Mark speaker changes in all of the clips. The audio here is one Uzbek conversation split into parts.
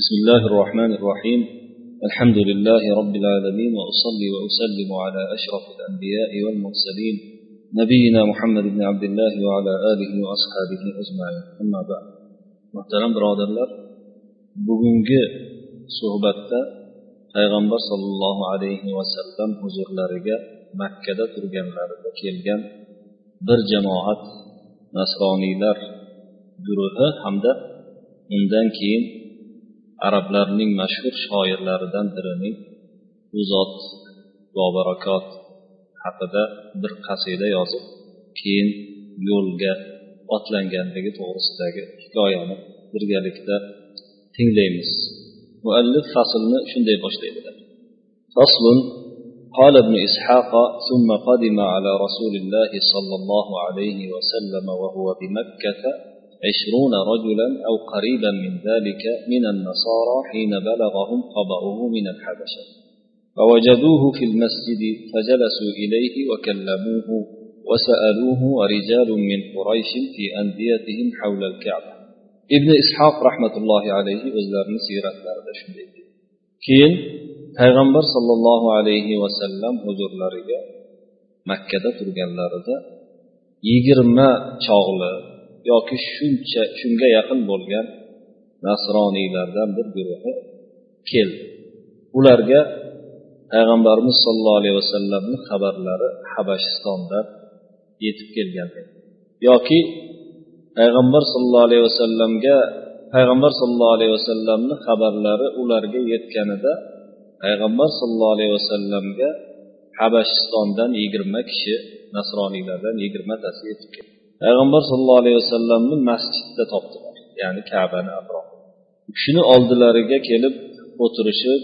Speaker 1: بسم الله الرحمن الرحيم الحمد لله رب العالمين وأصلي وأسلم على أشرف الأنبياء والمرسلين نبينا محمد بن عبد الله وعلى آله وأصحابه أجمعين أما بعد محترم برادرlar bugungi suhbatda payg'ambar sollallohu alayhi vasallam huzurlariga makkada turganlarida kelgan bir jamoat nasroniylar guruhi hamda undan keyin arablarning mashhur shoirlaridan birining u zot bobarakot haqida bir qasida yozib keyin yo'lga otlanganligi to'g'risidagi hikoyani birgalikda tinglaymiz muallif faslni shunday boshlaydilar فصل قال ابن إسحاق ثم قدم على رسول الله صلى الله عليه وسلم وهو بمكة عشرون رجلا أو قريبا من ذلك من النصارى حين بلغهم خبره من الحبشة. فوجدوه في المسجد فجلسوا إليه وكلموه وسألوه ورجال من قريش في أنديتهم حول الكعبة. ابن إسحاق رحمة الله عليه o'zlarini siyratlarida shunday keyin payg'ambar sollallohu alayhi vasallam huzurlariga makkada turganlarida yigirma chog'li yoki shuncha shunga yaqin bo'lgan nasroniylardan bir guruhi keldi. Ularga payg'ambarimiz sollallohu alayhi vasallamni xabarlari habashistonda yetib kelgan yoki payg'ambar sollallohu alayhi vasallamga payg'ambar sollallohu alayhi vasallamni xabarlari ularga yetganida payg'ambar sollallohu alayhi vasallamga habashistondan yigirma kishi nasroniylardan yigirmatasi yetib keldi. payg'ambar sollallohu alayhi vasallamni masjidda topdilar ya'ni kabani atrofida u kishini oldilariga kelib o'tirishib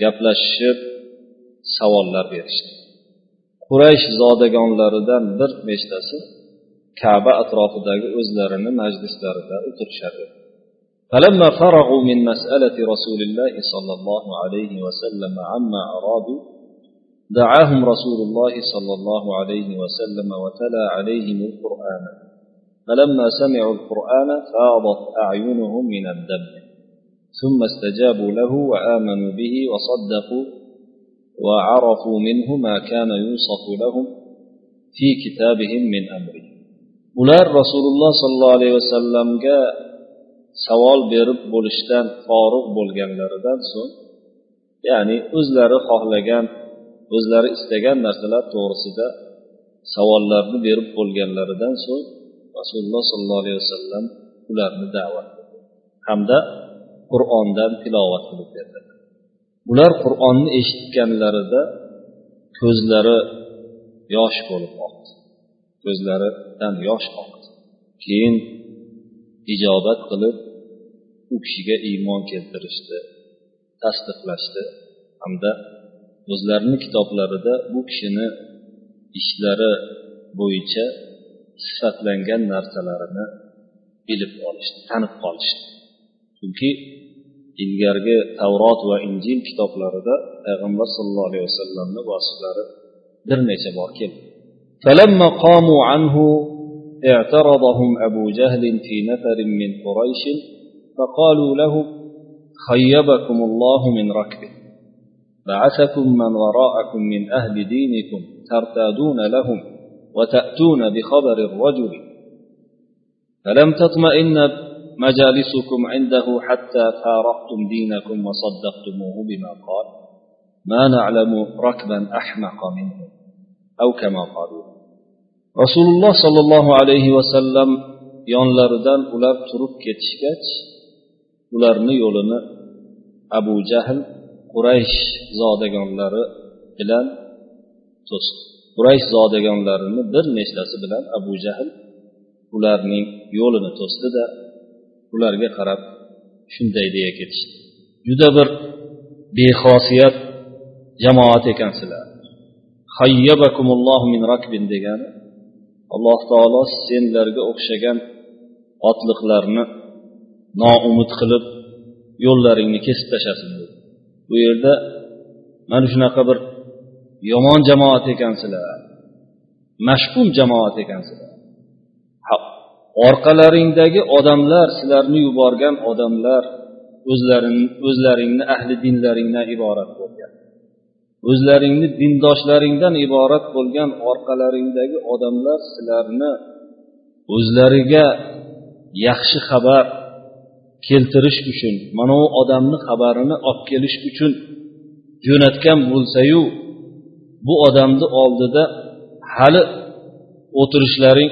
Speaker 1: gaplashishib savollar berishdi quraysh zodagonlaridan bir nechtasi kaba atrofidagi o'zlarini majlislarida o'tirishar edi فلما فرغوا من مسألة رسول الله صلى الله عليه وسلم عما أرادوا دعاهم رسول الله صلى الله عليه وسلم وتلا عليهم القرآن. فلما سمعوا القرآن فاضت أعينهم من الدم. ثم استجابوا له وآمنوا به وصدقوا وعرفوا منه ما كان يوصف لهم في كتابهم من أمره. ular rasululloh sollallohu alayhi vasallamga savol berib bo'lishdan forig' bo'lganlaridan so'ng ya'ni o'zlari xohlagan o'zlari istagan narsalar to'g'risida savollarni berib bo'lganlaridan so'ng rasululloh sollallohu alayhi vasallam ularni da'vat qildi hamda qur'ondan tilovat qilib berdi. Ular qur'onni eshitganlarida ko'zlari yosh bo'lib oqdi. Ko'zlaridan yosh oqdi. Keyin ijobat qilib u kishiga iymon keltirishdi tasdiqlashdi hamda o'zlarini kitoblarida bu kishini ishlari bo'yicha sifatlangan narsalarini bilib olishdi tanib qolishdi chunki ilgargi tavrot va injil kitoblarida payg'ambar sallallohu alayhi vasallamni vasflari bir necha bor keldi فلما قاموا عنه اعترضهم أبو جهل في نفر من قريش فقالوا له خيبكم الله من ركبه بعثكم من وراءكم من أهل دينكم ترتادون لهم وتأتون بخبر الرجل. فلم تطمئن مجالسكم عنده حتى فارقتم دينكم وصدقتموه بما قال؟ ما نعلم ركبا أحمق منه أو كما قالوا. رسول الله صلى الله عليه وسلم yonlaridan ular turib ketishgach ularni yo'lini abu jahl quraysh zodagonlari bilan to'sdi. Quraysh zodagonlarini bir nechtasi bilan abu jahl ularning yo'lini to'sdida ularga qarab shunday deya ketishdi. Juda bir bexosiyat jamoat ekansizlar hayyabakumullohu min rakbin degani alloh taolo senlarga o'xshagan otliqlarni noumid qilib yo'llaringni kesib tashlasin dedi. Bu yerda mana shunaqa bir yomon jamoat ekansizlar mash'um jamoat ekansizlar orqalaringdagi odamlar sizlarni yuborgan odamlar o'zlaring o'zlaringni ahli dinlaringdan iborat bo'lgan. O'zlaringni dindoshlaringdan iborat bo'lgan orqalaringdagi odamlar sizlarni o'zlariga yaxshi xabar keltirish uchun mana u odamni xabarini olib kelish uchun jo'natgan bo'lsayu bu odamni oldida hali o'tirishlaring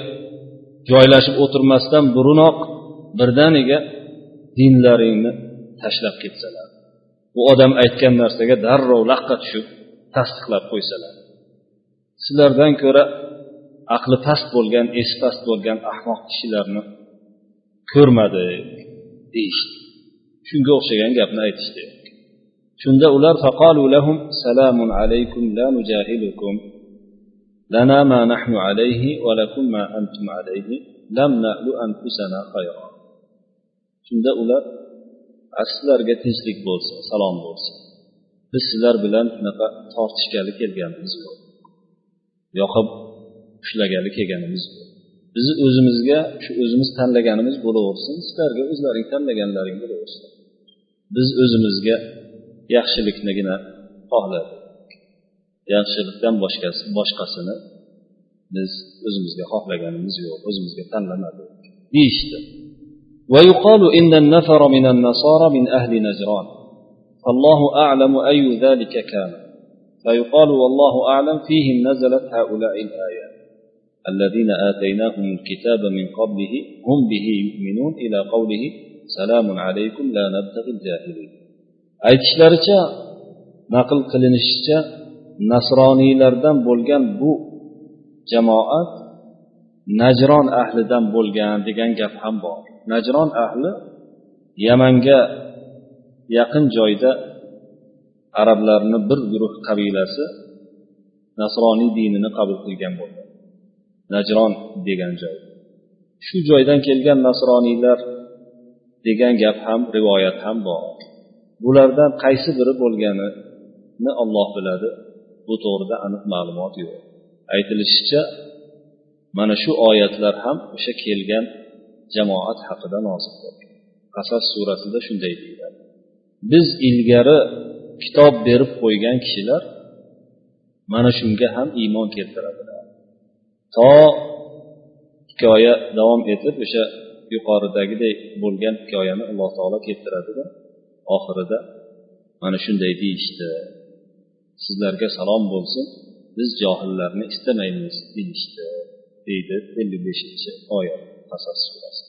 Speaker 1: joylashib o'tirmasdan burunoq birdaniga dinlaringni tashlab ketsalar. Bu odam aytgan narsaga darrov laqqa tushib tasdiqlab qo'ysalar. Sizlardan ko'ra aqli past bo'lgan esi past bo'lgan ahmoq kishilarni ko'rmadi. Deyishdi. Shunga o'xshagan gapni aytishdi. Shunda ular faqalu lahum salamun alaykum la nujahilukum. Lana ma nahnu alayhi va lakum ma antum alayhi. Lam na'lu anfusana khayra shunda ular sizlarga tinchlik bo'lsin salom bo'lsin. Biz sizlar bilan shunaqa tortishgani kelganimiz yo'q. Yoqib ushlagani kelganimiz yo'q. bizni o'zimizga shu o'zimiz tanlaganimiz bo'laversin sizlarga o'zlaring tanlaganlaring bo'laversin biz o'zimizga yaxshiliknigina xohladik yaxshilikdan boshqasi boshqasini biz o'zimizga xohlaganimiz yo'q o'zimizga tanlamadik deyishdi ويقال إن النفر من النصارى من أهل نجران فالله أعلم أي ذلك كان فيقال والله أعلم فيهم نزلت هؤلاء الآيات الذين آتيناهم الكتاب من قبله هم به يؤمنون إلى قوله سلام عليكم لا نبتغي الجاهلين aytishlaricha naql qilinishicha nasroniylardan bo'lgan bu jamoat najron ahlidan bo'lgan degan gap ham bor najron ahli yamanga yaqin joyda arablarni bir guruh qabilasi nasroniy dinini qabul qilgan bo'lgan najron degan joy. Shu joydan kelgan nasroniylar degan gap ham rivoyat ham bor. Bulardan qaysi biri bo'lganini olloh biladi bu to'g'rida aniq ma'lumot yo'q. Aytilishicha mana shu oyatlar ham o'sha kelgan jamoat haqida nozil bo'lgan. Qasas surasida shunday deyiladi. Biz ilgari kitob berib qo'ygan kishilar mana shunga ham iymon keltiradilar to hikoya davom etib o'sha yuqoridagidek bo'lgan hikoyani alloh taolo keltiradida oxirida mana shunday deyishdi sizlarga salom bo'lsin biz johillarni istamaymiz deyishdi deydi ellik beshinchi oyat qasas surasi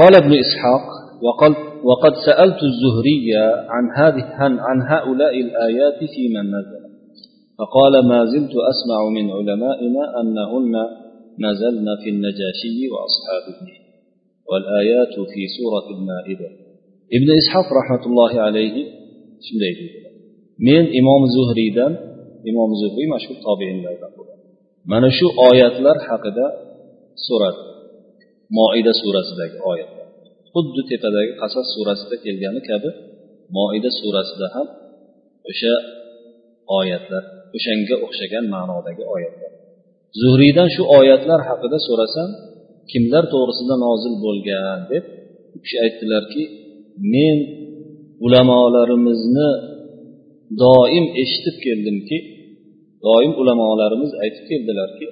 Speaker 1: قال ابن إسحاق وقد, وقد سألت الزهري عن هذه عن هؤلاء الآيات في من نزل فقال ما زلت أسمع من علمائنا أنهن نزلن في النجاشي وأصحابه والآيات في سورة المائدة ابن إسحاق رحمة الله عليه shunday deydi men imom zuhriydan imom zuhriy mashhur tobiinlardan mana shu oyatlar haqida so'radi moida surasidagi oyatlar xuddi tepadagi qasas surasida kelgani kabi moida surasida ham o'sha oyatlar o'shanga o'xshagan ma'nodagi oyatlar zuhriydan shu oyatlar haqida so'rasam kimlar to'g'risida nozil bo'lgan deb u kishi aytdilarki men ulamolarimizni doim eshitib keldimki doim ulamolarimiz aytib keldilarki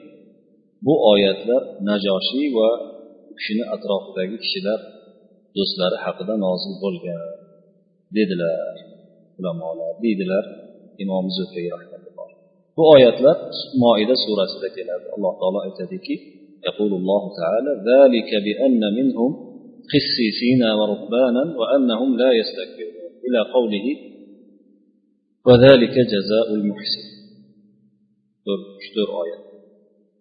Speaker 1: bu oyatlar najoshiy va u kishini atrofidagi kishilar do'stlari haqida nozil bo'lgan dedilar. Ulamolar deydilar imom zuhriy bu oyatlar moida surasida keladi alloh taolo aytadiki يقول الله تعالى ذلك بأن منهم قسيسين ورهبانا وأنهم لا يستكبرون إلى قوله وذلك جزاء المحسن آية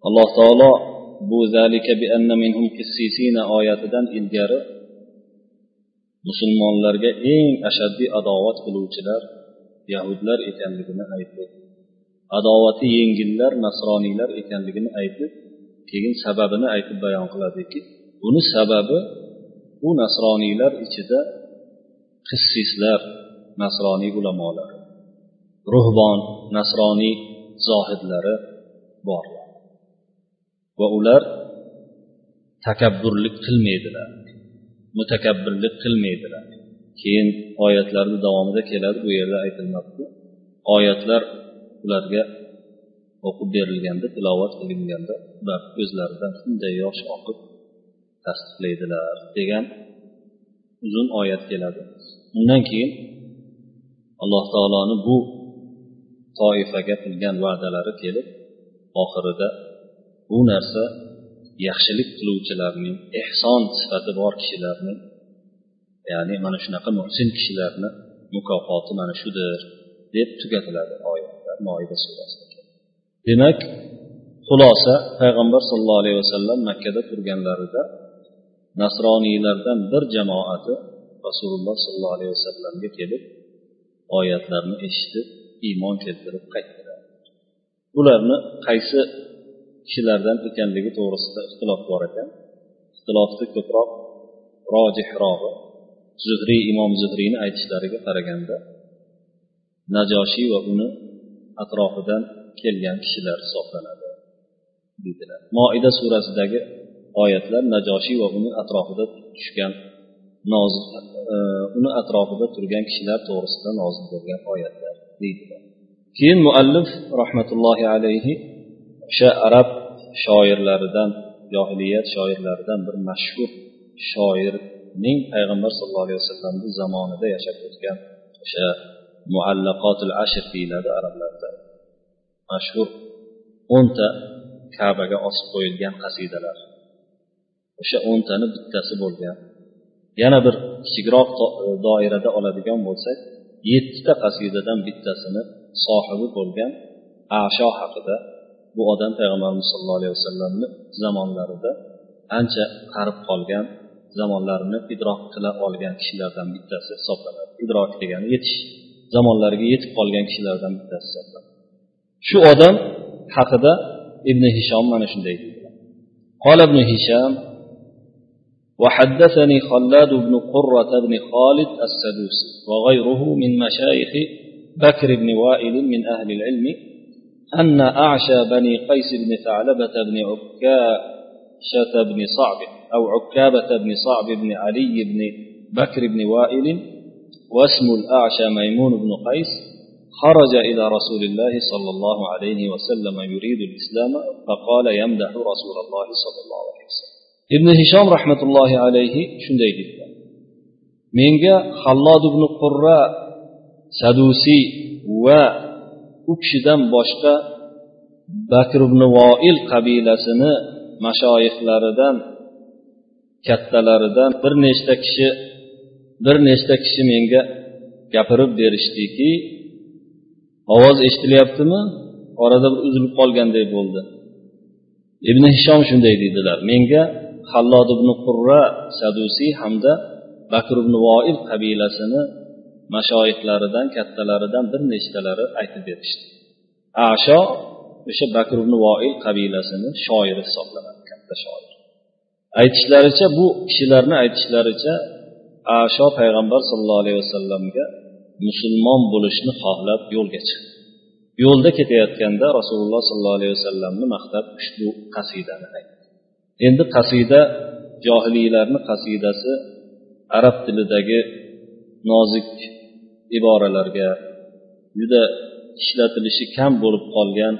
Speaker 1: الله تعالى bu zalika bi anna minhum qissisina oyatidan ilgari musulmonlarga eng ashaddiy adovat qiluvchilar yahudlar ekanligini aytib Adovati yengillar nasroniylar ekanligini aytib keyin sababini aytib bayon qiladiki buni sababi bu nasroniylar ichida qissislar nasroniy ulamolar ruhbon nasroniy zohidlari bor. Va ular takabburlik qilmaydilar mutakabbirlik qilmaydilar. Keyin oyatlarni davomida keladi bu yerda aytilmabdi oyatlar ularga o'qib berilganda tilovat qilinganda ular ko'zlaridan shunday yosh oqib tasdiqlaydilar degan uzun oyat keladi. Undan keyin alloh taoloni bu toifaga qilgan va'dalari kelib oxirida bu narsa yaxshilik qiluvchilarning ehson sifati bor kishilarning ya'ni mana shunaqa muhsin kishilarni mukofoti mana shudir deb tugatiladi oyat. Moida surasida demak xulosa payg'ambar sollallohu alayhi vasallam makkada turganlarida nasroniylardan bir jamoati rasululloh sollallohu alayhi vasallamga kelib oyatlarni eshitib iymon keltirib qaytdilar. Bularni qaysi kishilardan ekanligi to'g'risida ixtilof bor ekan. Ixtilofni ko'proq rojihrog'i zuhriy imom zuhriyni aytishlariga qaraganda najoshiy va uni atrofidan kelgan kishilar hisoblanadi deydilar. Moida surasidagi oyatlar najoshiy va uni atrofida tushgan nozil e, uni atrofida turgan kishilar to'g'risida nozil bo'lgan oyatlar deydilar. Keyin muallif rahmatullohi alayhi o'sha arab shoirlaridan johiliyat shoirlaridan bir mashhur shoirning payg'ambar sallallohu alayhi vasallamni zamonida yashab o'tgan o'sha muallaqotil ashr deyiladi arablarda. Mashhur o'nta kabaga osib qo'yilgan qasidalar. O'sha o'ntani bittasi bo'lgan. Yana bir kichikroq doirada oladigan bo'lsak yettita qasidadan bittasini sohibi bo'lgan asho haqida bu odam payg'ambarimiz sollallohu alayhi vasallamni zamonlarida ancha qarib qolgan zamonlarini idrok qila olgan kishilardan bittasi hisoblanadi. Idrok degani yetish. Zamonlariga yetib qolgan kishilardan bittasi. Shu odam haqida ibn hishom mana shunday قال ابن هشام وحدثني خلاد بن قرة بن خالد السدوسي وغيره من مشايخ بكر بن وائل من أهل العلم أن أعشى بني قيس بن ثعلبة بن عكاشة بن صعب أو عكابة بن صعب بن علي بن بكر بن وائل واسم الأعشى ميمون بن قيس خرج إلى رسول الله صلى الله عليه وسلم يريد الإسلام فقال يمدح رسول الله صلى الله عليه وسلم ibn hishom rahmatullohi alayhi shunday dedilar menga hallod ibn qurra sadusiy va u kishidan boshqa bakr ibn voil qabilasini mashoyixlaridan kattalaridan bir nechta kishi bir nechta kishi menga gapirib berishdiki ovoz eshitilyaptimi? Orada bir uzilib qolganday bo'ldi. Ibn hishom shunday deydilar. Menga hallod ibn qurra sadusiy hamda bakr ibn voil qabilasini mashoyixlaridan kattalaridan bir nechtalari aytib berishdi. Asho o'sha bakr ibn voil qabilasini shoiri hisoblanadi katta shoir. Aytishlaricha bu kishilarni aytishlaricha asho payg'ambar sollallohu alayhi vasallamga musulmon bo'lishni xohlab yo'lga chiqdi. Yo'lda ketayotganda rasululloh sollallohu alayhi vasallamni maqtab ushbu qasidani aytdi. Endi qasida johiliylarni qasidasi arab tilidagi nozik iboralarga juda ishlatilishi kam bo'lib qolgan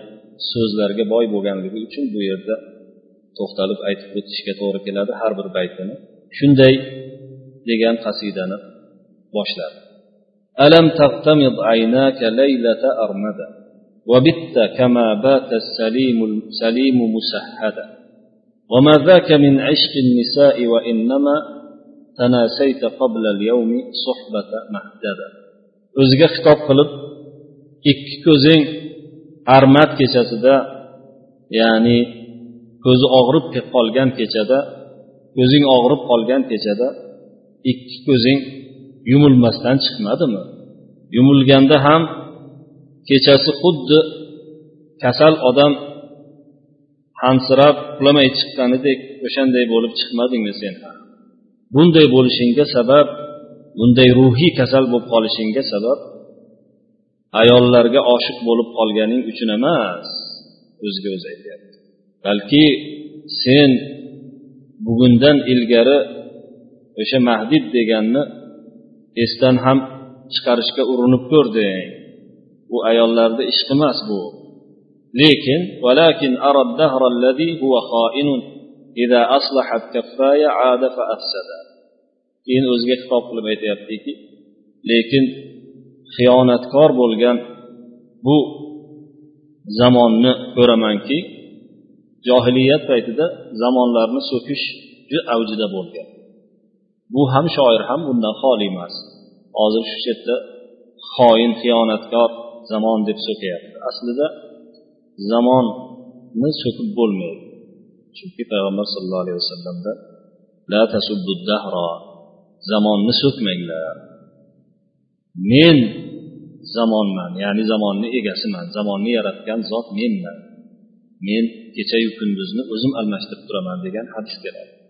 Speaker 1: so'zlarga boy bo'lganligi uchun bu yerda to'xtalib aytib o'tishga to'g'ri keladi har bir baytini. Shunday degan qasidani boshladi ألم تغتمض عيناك ليلة أرمدا وبت كما بات السليم السليم مسهدا وما ذاك من عشق النساء وإنما تناسيت قبل اليوم صحبة مهددا o'ziga xitob qilib ikki ko'zing armad kechasida ya'ni ko'zi og'rib qolgan kechada ko'zing og'rib qolgan kechada ikki ko'zing yumilmasdan chiqmadimi? Yumilganda ham kechasi xuddi kasal odam hansirab uxlamay chiqqanidek o'shanday bo'lib chiqmadingmi sen? Ham bunday bo'lishingga sabab bunday ruhiy kasal bo'lib qolishingga sabab ayollarga oshiq bo'lib qolganing uchun emas o'ziga o'zi aytyapti. Balki sen bugundan ilgari o'sha mahdid deganni esdan ham chiqarishga urinib ko'rding bu ayollarni ishqi emas bu. Lekin valakin arad dahra alladhi huwa kha'inun. Idza aslahat kaffaya ada fa keyin o'ziga xitob qilib aytyaptiki lekin xiyonatkor bo'lgan bu zamonni ko'ramanki johiliyat paytida zamonlarni so'kish juda avjida bo'lgan. Bu ham shoir ham bundan xoli emas. Hozir shu yerda xoin xiyonatkor zamon deb so'kyapti aslida zamonni so'kib bo'lmaydi. Chunki payg'ambar sallallohu alayhi vasallamda la dahro zamonni so'kmanglar. Men zamonman ya'ni zamonni egasiman zamonni yaratgan zot menman. Men kechayu kunduzni o'zim almashtirib turaman degan hadis keladi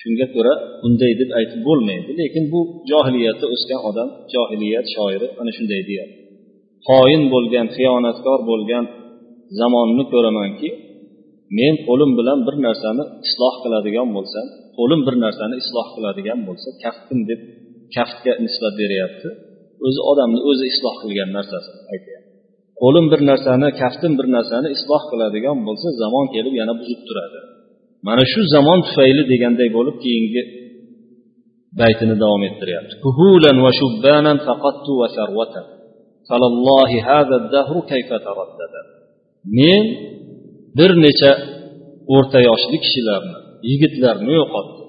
Speaker 1: shunga ko'ra bunday deb aytib bo'lmaydi. Lekin bu johiliyatda o'sgan odam johiliyat shoiri ana shunday deyapti xoin bo'lgan xiyonatkor bo'lgan zamonni ko'ramanki men qo'lim bilan bir narsani isloh qiladigan bo'lsam qo'lim bir narsani isloh qiladigan bo'lsa kaftim deb kaftga nisbat beryapti o'zi odamni o'zi isloh qilgan narsasi aytyapti. Qo'lim bir narsani kaftim bir narsani isloh qiladigan bo'lsa zamon kelib yana buzib turadi. Mana shu zamon tufayli deganday bo'lib keyingi baytini davom ettiryapti. Kuhulan va shubbanan faqattu va sarvatan falallohi hada dahru kayfa taraddada. Men bir necha o'rta yoshli kishilarni yigitlarni yo'qotdi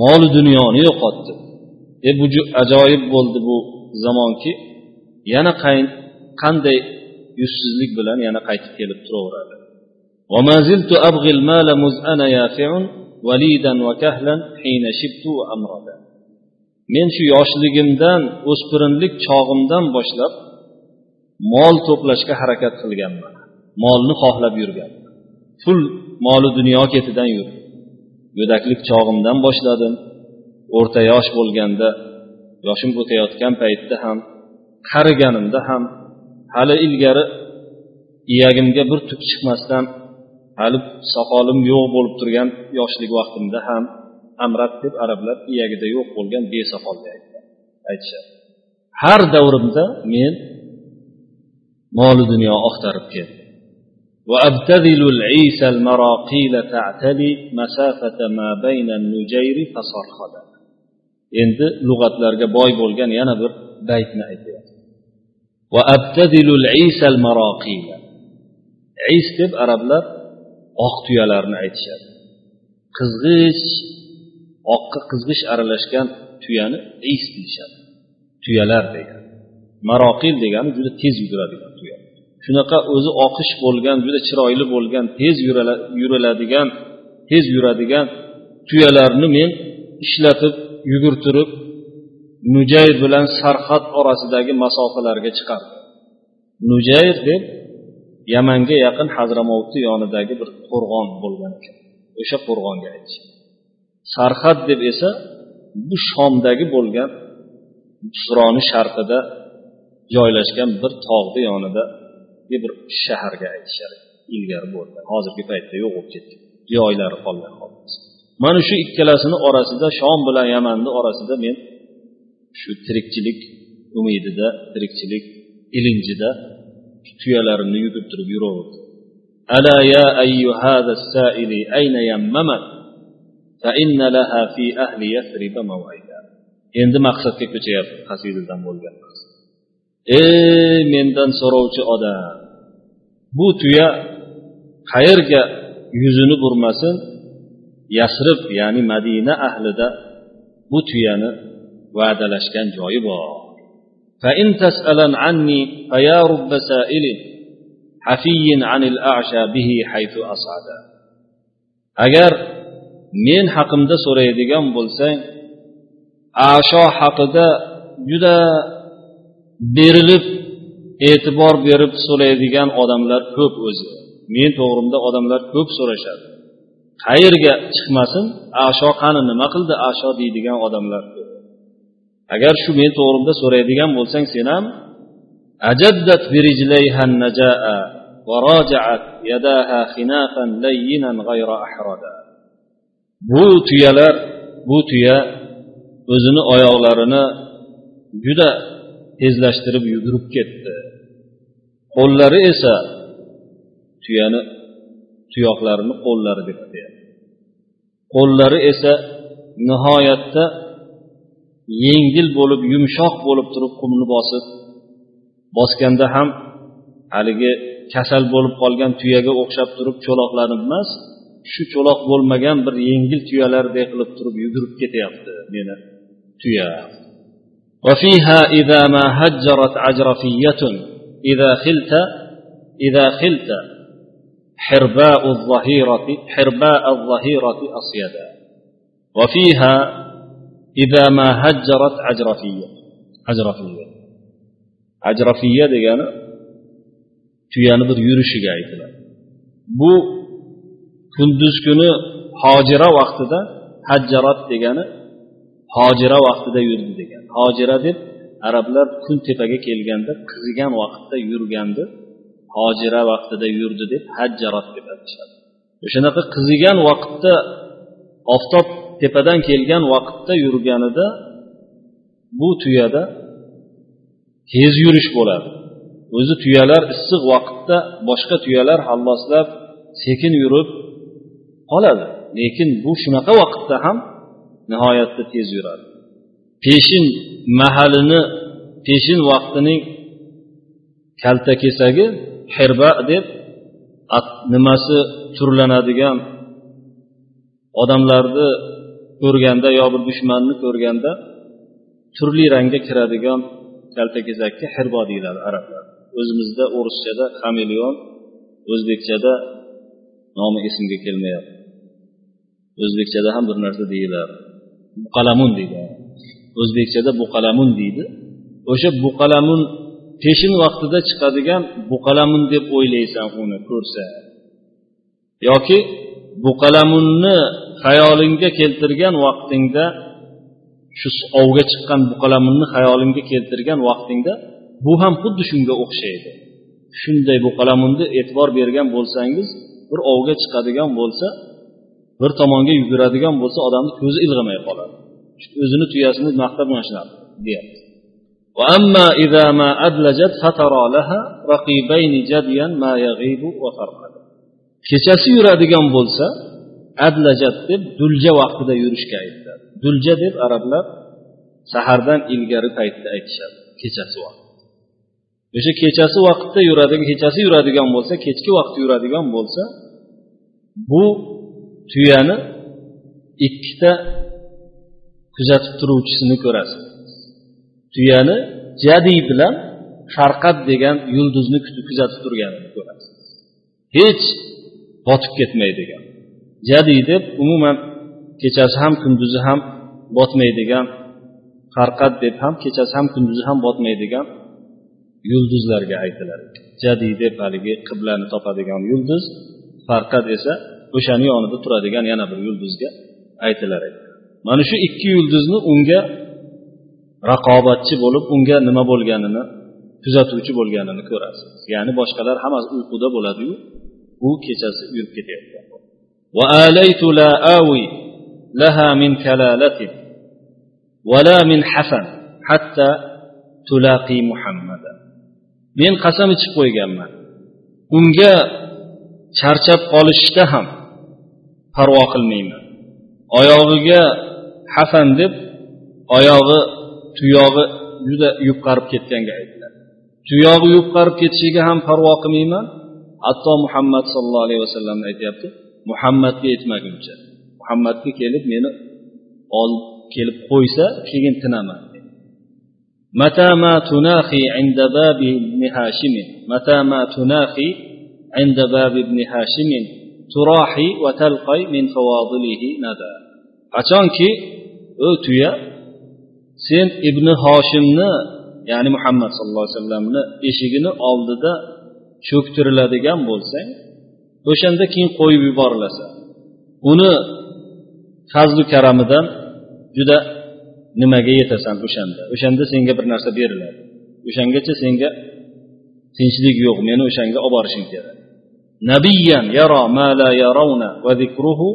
Speaker 1: mol dunyoni yo'qotdi e bu ajoyib bo'ldi bu zamonki yana qanday yuzsizlik bilan yana qaytib kelib turaveradi. وما زلت أبغي المال مذ أنا يافع وليدا وكهلا حين شبت وأمردا men shu yoshligimdan o'spirinlik chog'imdan boshlab mol to'plashga harakat qilganman molni xohlab yurganman pul moli dunyo ketidan yurdim go'daklik chog'imdan boshladim o'rta yosh bo'lganda yoshim o'tayotgan paytda ham qariganimda ham hali ilgari iyagimga bir tuk chiqmasdan hali soqolim yo'q bo'lib turgan yoshlik vaqtimda ham amrat deb arablar iyagida yo'q bo'lgan besoqolni aytishadi har davrimda men moli dunyo oqtarib keldim وأبتذل العيسى المراقيل تعتلي مسافة ما بين النجير فصرخدا endi lug'atlarga boy bo'lgan yana bir baytni aytyapti is deb arablar oq tuyalarni aytishadi. Qizg'ish oqqa qizg'ish aralashgan tuyani is deyishadi. Tuyalar degani. Maroqil degani juda tez yuguradigan tuya. Shunaqa o'zi oqish bo'lgan juda chiroyli bo'lgan tez yuriladigan tez yuradigan tuyalarni men ishlatib yugurtirib nujayr bilan sarhad orasidagi masofalarga chiqardi nujayr deb yamanga yaqin hazramovni yonidagi bir qo'rg'on bo'lgan ekan. O'sha qo'rg'onga aytishgan sarhad deb esa bu shomdagi bo'lgan suroni sharqida joylashgan bir tog'ni yonida bir shaharga aytishar. Ilgari bo'lgan. Hozirgi paytda yo'q bo'lib ketgan. Joylari qolgan xolos. Mana shu ikkalasini orasida shom bilan yamanni orasida men shu tirikchilik umidida tirikchilik ilinjida tuyalarimni yugurtirib yuraverdim ألا يا أيها هذا السائل أين يممت فإن لها في أهل يثرب موعدا endi maqsadga ko'chyapti qasidadan bo'lgan ey mendan so'rovchi odam bu tuya qayerga yuzini burmasin yasrib ya'ni madina ahlida bu tuyani va'dalashgan joyi bor فإن تسألا عني فيا رب سائل حفي عن الأعشى به حيث أصعد agar men haqimda so'raydigan bo'lsang asho haqida juda berilib e'tibor berib so'raydigan odamlar ko'p o'zi men to'g'rimda odamlar ko'p so'rashadi qayerga chiqmasin asho qani nima qildi asho deydigan odamlar agar shu men to'g'rimda so'raydigan bo'lsang sen ham ajaddat birijlayha najaa وراجعت يداها خنافا لينا غير أحردا bu tuyalar bu tuya o'zini oyoqlarini juda tezlashtirib yugurib ketdi qo'llari esa tuyani tuyoqlarini qo'llari deb atayapti qo'llari esa nihoyatda yengil bo'lib yumshoq bo'lib turib qumni bosib bosganda ham haligi kasal bo'lib qolgan tuyaga o'xshab turib cho'loqlanib emas shu cho'loq bo'lmagan bir yengil tuyalarday qilib turib yugurib ketyapti meni tuya وفيها إذا ما هجرت عجرفية إذا خلت إذا خلت حرباء الظهيرة حرباء الظهيرة أصيدا وفيها إذا ما هجرت عجرفية عجرفية عجرفية degani tuyani bir yurishiga aytiladi bu kunduz kuni hojira vaqtida hajjarat degani hojira vaqtida yurdi degan hojira deb arablar kun tepaga kelganda qizigan vaqtda yurgandi hojira vaqtida yurdi deb hajjarat deb aytishadi o'shanaqa qizigan vaqtda oftob tepadan kelgan vaqtda yurganida bu tuyada tez yurish bo'ladi. O'zi tuyalar issiq vaqtda boshqa tuyalar halloslab sekin yurib qoladi. Lekin bu shunaqa vaqtda ham nihoyatda tez yuradi. Peshin mahalini peshin vaqtining kalta kesagi hirba deb nimasi turlanadigan odamlarni ko'rganda yo bir dushmanni ko'rganda turli rangga kiradigan kaltakesakka hirbo deyiladi arablar. O'zimizda o'rischada xameleon o'zbekchada nomi esimga kelmayapti. O'zbekchada ham bir narsa deyiladi. Buqalamun deydi. O'zbekchada buqalamun deydi. O'sha buqalamun peshin vaqtida chiqadigan buqalamun deb o'ylaysan uni ko'rsa. Yoki buqalamunni xayolingga keltirgan vaqtingda shu ovga chiqqan buqalamunni xayolingga keltirgan vaqtingda bu ham xuddi shunga o'xshaydi shunday buqalamunni e'tibor bergan bo'lsangiz bir ovga chiqadigan bo'lsa bir tomonga yuguradigan bo'lsa odamni ko'zi ilg'amay qoladi o'zini tuyasini maqtab mana shunaqa deyapti وأما إذا ما أدلجت فترى لها رقيبين جديا ما يغيب وفرقد kechasi yuradigan bo'lsa adlajat deb dulja vaqtida yurishga aytiladi dulja deb arablar sahardan ilgari paytda aytishadi kechasi vaqt. O'sha kechasi vaqtda yuradigan kechasi yuradigan bo'lsa kechki vaqt yuradigan bo'lsa bu tuyani ikkita kuzatib turuvchisini ko'rasiz. Tuyani jadiy bilan sharqat degan yulduzni kuzatib turganini ko'rasiz. Hech botib ketmaydigan. Jadiy deb umuman kechasi ham kunduzi ham botmaydigan farqat deb ham kechasi ham kunduzi ham botmaydigan yulduzlarga aytiladi jadiy deb haligi qiblani topadigan yulduz farqat esa o'shani yonida turadigan yana bir yulduzga aytilar. Edi mana shu ikki yulduzni unga raqobatchi bo'lib unga nima bo'lganini kuzatuvchi bo'lganini ko'rasiz. Ya'ni boshqalar hammasi uyquda bo'ladiyu u kechasi yurib ketayotgan وآليت لا آوي لها من كلالة ولا من حسن حتى تلاقي محمدا men qasam ichib qo'yganman unga charchab qolishda ham parvo qilmayman oyog'iga hasan deb oyog'i tuyog'i juda yupqarib ketganga aytiladi tuyog'i yupqarib ketishiga ham parvo qilmayman hatto muhammad sallallohu alayhi vasallamni aytyapti muhammadga yetmaguncha muhammadga kelib meni olib kelib qo'ysa keyin tinaman متى ما تناخي عند باب ابن هاشم متى ما تناخي عند باب ابن هاشم تراحي وتلقي من فواضله ندى qachonki o tuya sen ibn hoshimni ya'ni muhammad sallallohu alayhi vasallamni eshigini oldida cho'ktiriladigan bo'lsang o'shanda keyin qo'yib yuborilasa uni fazlu karamidan juda nimaga yetasan o'shanda? O'shanda senga bir narsa beriladi. O'shangacha senga tinchlik yo'q meni o'shanga olib borishing kerak. Nabiyan yaro ma la yarawna va zikruhu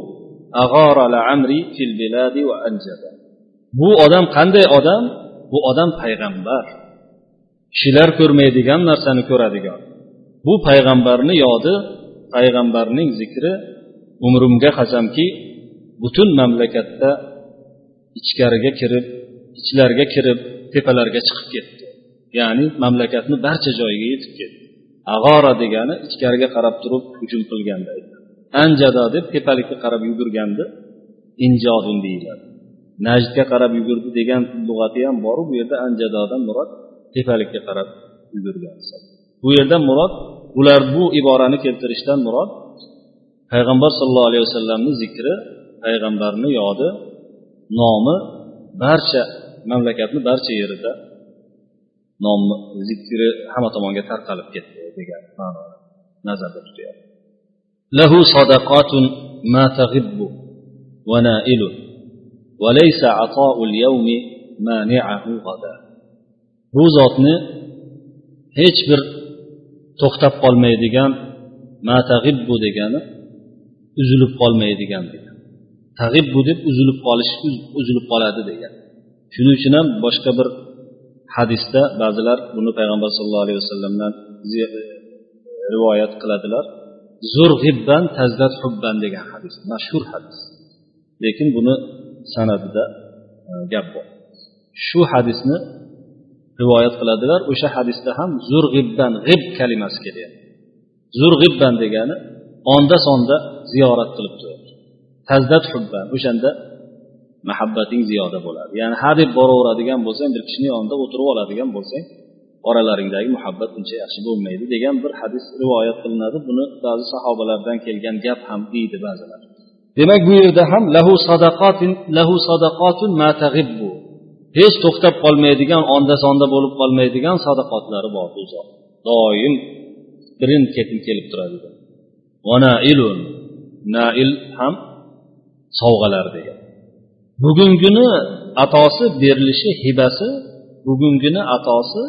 Speaker 1: ag'ara la amri fil biladi va anjaba bu odam qanday odam? Bu odam payg'ambar. Kishilar ko'rmaydigan narsani ko'radigan. Bu payg'ambarni yodi payg'ambarning zikri umrimga qasamki butun mamlakatda ichkariga kirib ichlariga kirib tepalarga chiqib ketdi. Ya'ni mamlakatni barcha joyiga yetib ketdi. Ag'ora degani ichkariga qarab turib hujum qilganda anjado deb tepalikka qarab yugurganda injodin deyiladi. Najdga qarab yugurdi degan lug'ati ham boru bu yerda anjadodan murod tepalikka qarab yugurgan bu yerda murod ular bu iborani keltirishdan murod payg'ambar sollallohu alayhi vasallamni zikri payg'ambarni yodi nomi barcha mamlakatni barcha yerida nom zikri hamma tomonga tarqalib ketdi degan ma'noni nazarda tutyapti. Lahu sadaqatun ma taghibbu wa na'ilu wa laysa ata'ul yawmi mani'ahu g'ada bu zotni hech bir to'xtab qolmaydigan ma taghibbu degani uzilib qolmaydigan degan. Tag'ibbu deb uzilib qolish uzilib qoladi degan. Shuning uchun ham boshqa bir hadisda ba'zilar buni payg'ambar sallallohu alayhi vasallamdan rivoyat qiladilar. Zur g'ibban tazdat hubban degan hadis mashhur hadis. Lekin buni sanadida e, gap bor. Shu hadisni rivoyat qiladilar. O'sha hadisda ham zurg'ibdan g'ib kalimasi kelyapti zurg'ibban degani onda sonda ziyorat qilib tur tazdat hubban o'shanda muhabbating ziyoda bo'ladi. Ya'ni hadeb boraveradigan bo'lsang bir kishini yonida o'tirib oladigan bo'lsang oralaringdagi muhabbat uncha yaxshi bo'lmaydi degan bir hadis rivoyat qilinadi. Buni ba'zi sahobalardan kelgan gap ham deydi ba'zilar. Demak bu yerda ham lahu sadaqatin lahu sadaqatun ma taghibbu hech to'xtab qolmaydigan onda sonda bo'lib qolmaydigan sadaqotlari bor bu zot. Doim birin ketin kelib turadi. Nailun nail ham sovg'alar degan. Bugungini atosi berilishi hibasi bugungini atosi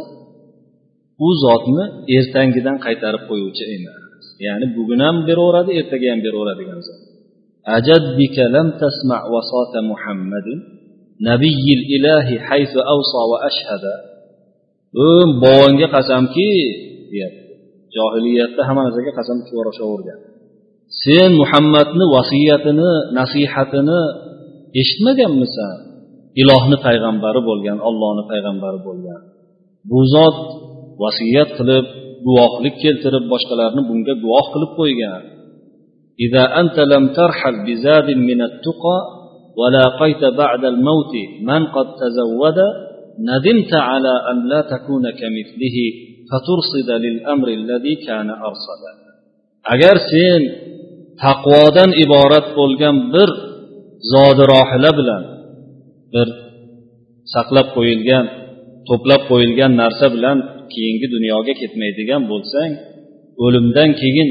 Speaker 1: u zotni ertangidan qaytarib qo'yuvchi emas. Ya'ni bugun ham beraveradi ertaga ham beraveradigan zot. Ajad bika lam tasma vasota muhammadin. Nabiyil ilahi haysu avsa va ashhada. Bobongga qasamki deyapti. Johiliyatda hamma narsaga qasam ichib sen muhammadni vasiyatini nasihatini eshitmaganmisan? Ilohni payg'ambari bo'lgan ollohni payg'ambari bo'lgan. Bu zot vasiyat qilib guvohlik keltirib boshqalarni bunga guvoh qilib qo'ygan. إذا أنت لم ترحل بزاد من التقى ولاقيت بعد الموت من قد تزود ندمت على أن لا تكون كمثله فترصد للأمر الذي كان أرصدا agar sen taqvodan iborat bo'lgan bir zodi rohila bilan bir saqlab qo'yilgan to'plab qo'yilgan narsa bilan keyingi dunyoga ketmaydigan bo'lsang o'limdan keyin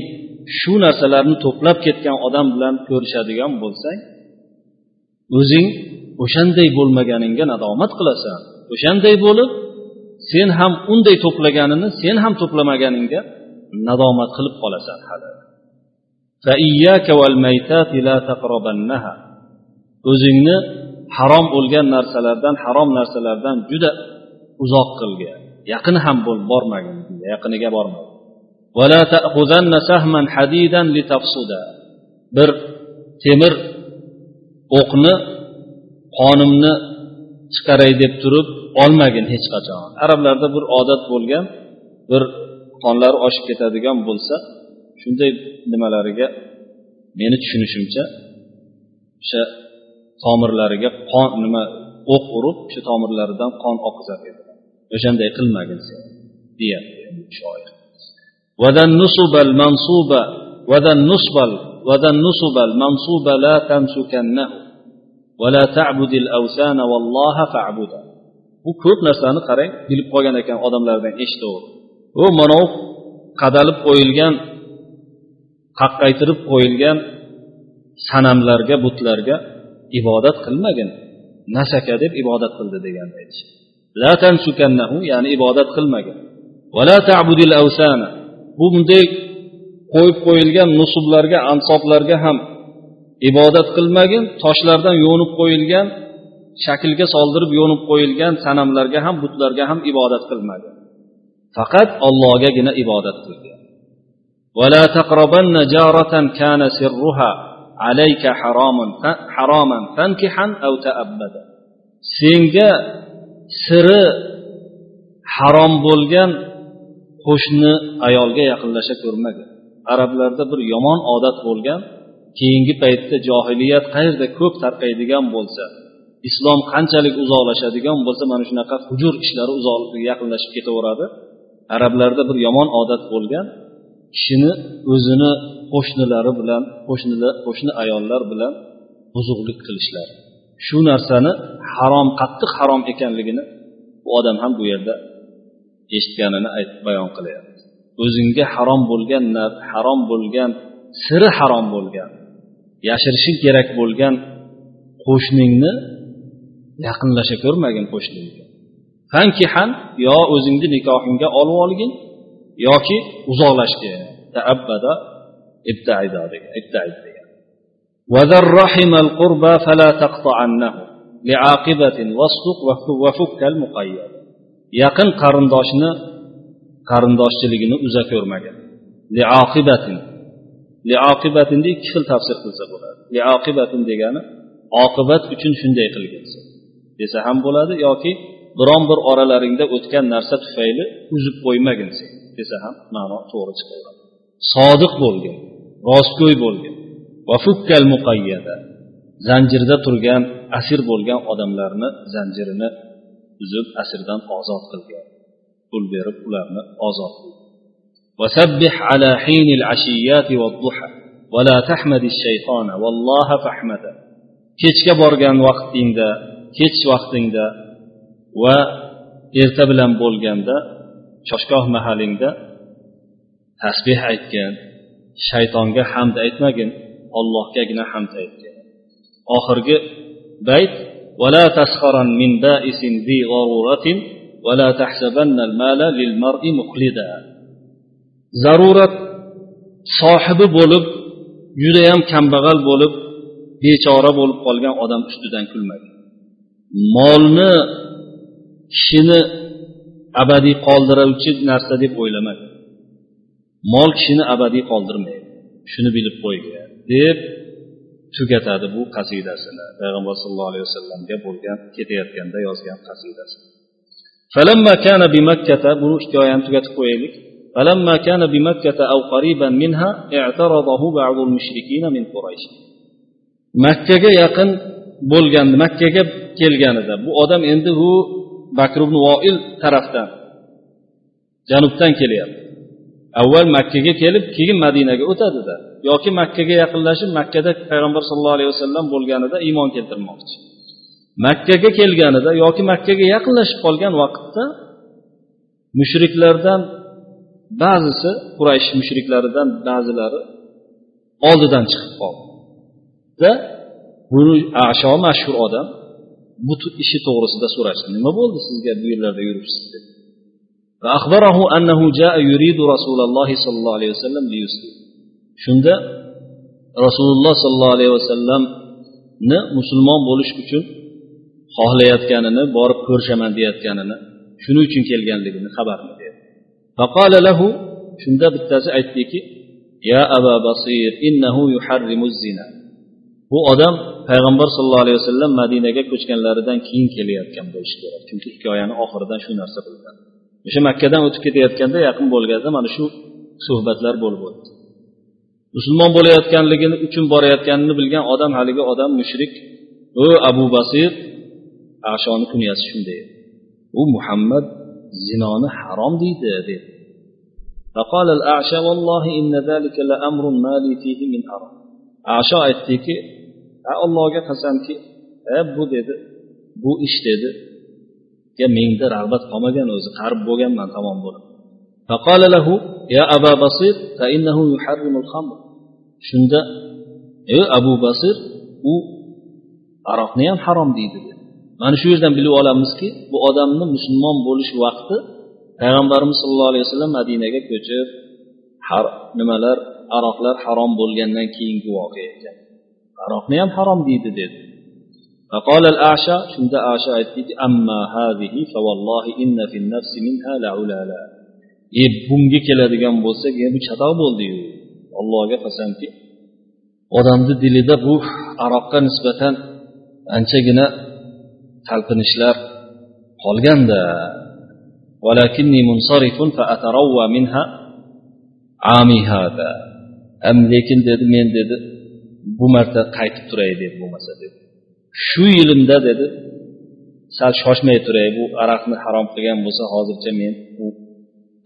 Speaker 1: shu narsalarni to'plab ketgan odam bilan ko'rishadigan bo'lsang o'zing o'shanday bo'lmaganingga nadomat qilasan. O'shanday bo'lib sen ham unday to'plaganini sen ham to'plamaganingga nadomat qilib qolasan hali. O'zingni harom bo'lgan narsalardan harom narsalardan juda uzoq qilgin. Yaqin ham bo'l bormagin yaqiniga bormagin bir temir o'qni qonimni chiqaray deb turib olmagin hech qachon. Arablarda bir odat bo'lgan bir qonlari oshib ketadigan bo'lsa shunday nimalariga meni tushunishimcha o'sha tomirlariga qon nima o'q urib o'sha tomirlaridan qon oqizar edi. O'shanday qilmagin sen deyapti shoir. وذا النصب المنصوب وذا النصب وذا النصب المنصوب لا تمسكنه ولا تعبد الأوثان والله فاعبده bu ko'p narsani qarang bilib qolgan ekan odamlardan eshitaver u mana qadalib qo'yilgan qaqqaytirib qo'yilgan sanamlarga butlarga ibodat qilmagin nasaka deb ibodat qildi deganda ya'ni ibodat qilmagin bu bunday qo'yib qo'yilgan nusublarga ansoblarga ham ibodat qilmagin toshlardan yo'nib qo'yilgan shaklga soldirib yo'nib qo'yilgan sanamlarga ham butlarga ham ibodat qilmagan faqat ollohgagina ibodat qilgan ولا تقربن جارة كان سرها عليك حرام حراما فانكحا أو تأبدا senga siri harom bo'lgan qo'shni ayolga yaqinlasha ko'rmagin Arablarda bir yomon odat bo'lgan keyingi paytda johiliyat qayerda ko'p tarqaydigan bo'lsa islom qanchalik uzoqlashadigan bo'lsa mana shunaqa hujur ishlari uzoq yaqinlashib ketaveradi. Arablarda bir yomon odat bo'lgan kishini o'zini qo'shnilari bilan qo'shnilar qo'shni ayollar bilan buzuqlik qilishlari. Shu narsani harom qattiq harom ekanligini bu odam ham bu yerda eshitganini aytib bayon qilyapti. o'zingga harom bo'lgan harom bo'lgan siri harom bo'lgan yashirishing kerak bo'lgan qo'shningni yaqinlasha ko'rmagin qo'shningga fankihan yo o'zingni nikohingga olib olgin yoki uzoqlashgin taabbada ibtaida degan ibtaid degan وذر رحم القربى فلا تقطعنه لعاقبة واصدق وفك المقيد yaqin qarindoshni qarindoshchiligini uza ko'rmagan liaqibatin liaqibatinni ikki xil tafsir qilsa bo'ladi. Liaqibatin degani oqibat uchun shunday qilginsan desa ham bo'ladi yoki biron bir oralaringda o'tgan narsa tufayli uzib qo'ymagin sen desa ham ma'no to'g'ri chiqaveradi sodiq bo'lgin rostgo'y bo'lgin. Vafukkal muqayyada zanjirda turgan asir bo'lgan odamlarni zanjirini uzib asirdan ozod qilgan. pul berib ularni ozod qilgan وسبح على حين العشيات والضحى ولا تحمد الشيطان والله فاحمده kechga borgan vaqtingda kech vaqtingda va erta bilan bo'lganda choshgoh mahalingda tasbeh aytgin shaytonga hamd aytmagin ollohgagina hamd aytgin oxirgi bayt ولا تسخرا من بائس ذي ضرورة ولا تحسبن المال للمرء مخلدا zarurat sohibi bo'lib judayam kambag'al bo'lib bechora bo'lib qolgan odam ustidan kulmagin molni kishini abadiy qoldiruvchi narsa deb o'ylamang mol kishini abadiy qoldirmaydi shuni bilib qo'ygin deb tugatadi bu qasidasini payg'ambar sallallohu alayhi vasallamga bo'lgan ketayotganda yozgan qasidasi فلما كان بمكة bunu hikoyani tugatib qo'yaylik فلما كان بمكة أو قريبا منها اعترضه بعض المشركين من قريش makkaga yaqin bo'lganda makkaga kelganida bu odam endi u bakr ibn voil tarafdan janubdan kelyapti avval makkaga kelib keyin madinaga o'tadida yoki makkaga yaqinlashib makkada payg'ambar sallallohu alayhi vasallam bo'lganida iymon keltirmoqchi makkaga kelganida yoki makkaga yaqinlashib qolgan vaqtda mushriklardan ba'zisi quraysh mushriklaridan ba'zilari oldidan chiqib qoldi buni asho mashhur odam bu ishi to'g'risida so'rashdi nima bo'ldi sizga bu yerlarda yuribsiz deb فأخبره أنه جاء يريد رسول الله صلى الله عليه وسلم ليسلم shunda rasululloh sollallohu alayhi vasallamni musulmon bo'lish uchun xohlayotganini borib ko'rishaman deyayotganini shuning uchun kelganligini xabar berdi. Lahu shunda bittasi aytdiki ya aba basir innahu yuharrimu zina. Bu odam payg'ambar sallallohu alayhi vasallam madinaga ko'chganlaridan keyin kelayotgan bo'lishi kerak. Chunki hikoyani oxiridan shu narsa bilgan. O'sha makkadan o'tib ketayotganda yaqin bo'lganda mana shu suhbatlar bo'lib o'tdi. Musulmon bo'layotganligini uchun borayotganini bilgan odam haligi odam mushrik. O abu basir ashoni kunyasi shunday u muhammad zinoni harom deydi dedi فقال الأعشى والله إن ذلك لأمر ما لي فيه من حرام asho aytdiki allohga qasamki bu dedi bu ish dedi menda rag'bat qolmagan o'zi qarib bo'lganman tamom bo'lib فقال له يا أبا بصير فإنه يحرم الخمر shunda ey abu basir u aroqni ham harom deydi dedi mana shu yerdan bilib olamizki bu odamni musulmon bo'lish vaqti payg'ambarimiz sallallohu alayhi vasallam madinaga ko'chib nimalar aroqlar harom bo'lgandan keyingi voqea ekan aroqni ham harom deydi dedi فقال الأعشى شند أعشى aytdiki أما هذه فوالله إن في النفس منها لعلالا e bunga keladigan bo'lsak e bu chatoq bo'ldiyu allohga qasamki odamni dilida bu aroqqa nisbatan anchagina talpinishlar qolganda ولكني منصرف فأتروى منها عامي هذا am lekin dedi men dedi bu marta qaytib turay dedi bo'lmasa dedi shu yilimda dedi sal shoshmay turay bu aroqni harom qilgan bo'lsa hozircha men bu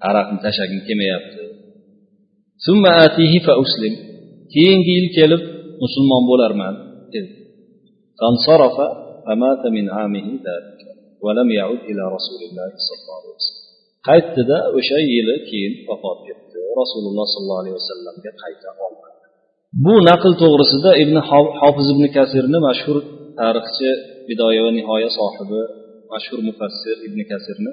Speaker 1: aroqni tashlagim kelmayapti keyingi yil kelib musulmon bo'larman dedi Qaytdida o'sha yili keyin vafot etdi rasululloh sollallohu alayhi vasallamga qayta olmadi bu naql to'g'risida ibn hofiz ibn kasirni mashhur tarixchi bidoya va nihoya sohibi mashhur mufassir ibn kasirni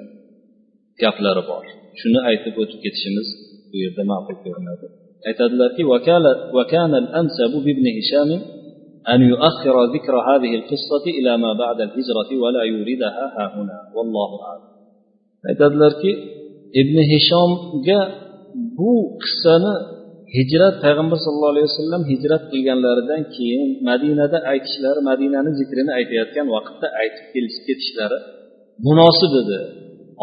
Speaker 1: gaplari bor. Shuni aytib o'tib ketishimiz bu yerda ma'qul ko'rinadi. Aytadilarki أن يؤخر ذكر هذه القصة إلى ما بعد الهجرة ولا يوردها ها هنا والله أعلم aytadilarki ibn hishomga bu qissani hijrat payg'ambar sallallohu alayhi vasallam hijrat qilganlaridan keyin madinada aytishlari madinani zikrini aytayotgan vaqtda aytib ketishlari munosib edi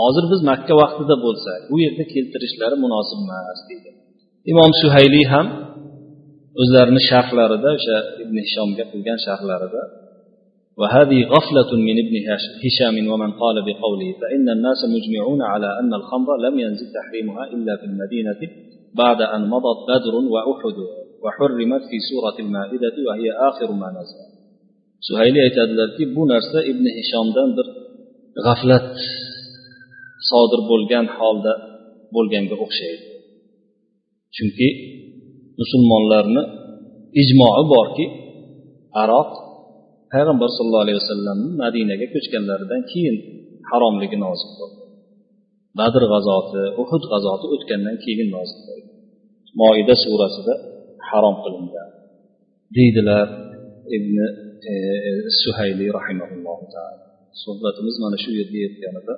Speaker 1: hozir biz makka vaqtida bo'lsak bu yerda keltirishlari munosib emas deydi imom suhayliy ham o'zlarini sharhlarida o'sha ibn hishomga qilgan sharhlarida وهذه غفلة من ابن هشام ومن قال بقوله فإن الناس مجمعون على أن الخمر لم ينزل تحريمها إلا في المدينة بعد أن مضت بدر وأحد وحرمت في سورة المائدة وهي آخر ما نزل suhayli aytadilarki bu narsa ibn hishomdan bir g'aflat sodir bo'lgan holda bo'lganga o'xshaydi chunki musulmonlarni ijmoi borki aroq payg'ambar sallallohu alayhi vasallamni madinaga ko'chganlaridan keyin haromligi nozil bo'ldi. Badr g'azoti uhud g'azoti o'tgandan keyin nozil bo'ldi. Moida surasida harom qilingan deydilar ibn e, e suhayli rahimaulloh suhbatimiz mana shu yerga yetganida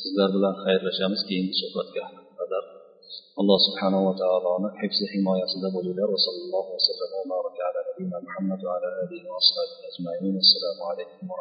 Speaker 1: sizlar bilan xayrlashamiz keyingi suhbatga qadar alloh subhanava taoloni hifzi himoyasida bo'linglar. Va sallallohu vasallam va baraka ala nabiyina muhammad va ala alihi va ashabihi ajmain. Assalomu alaykum va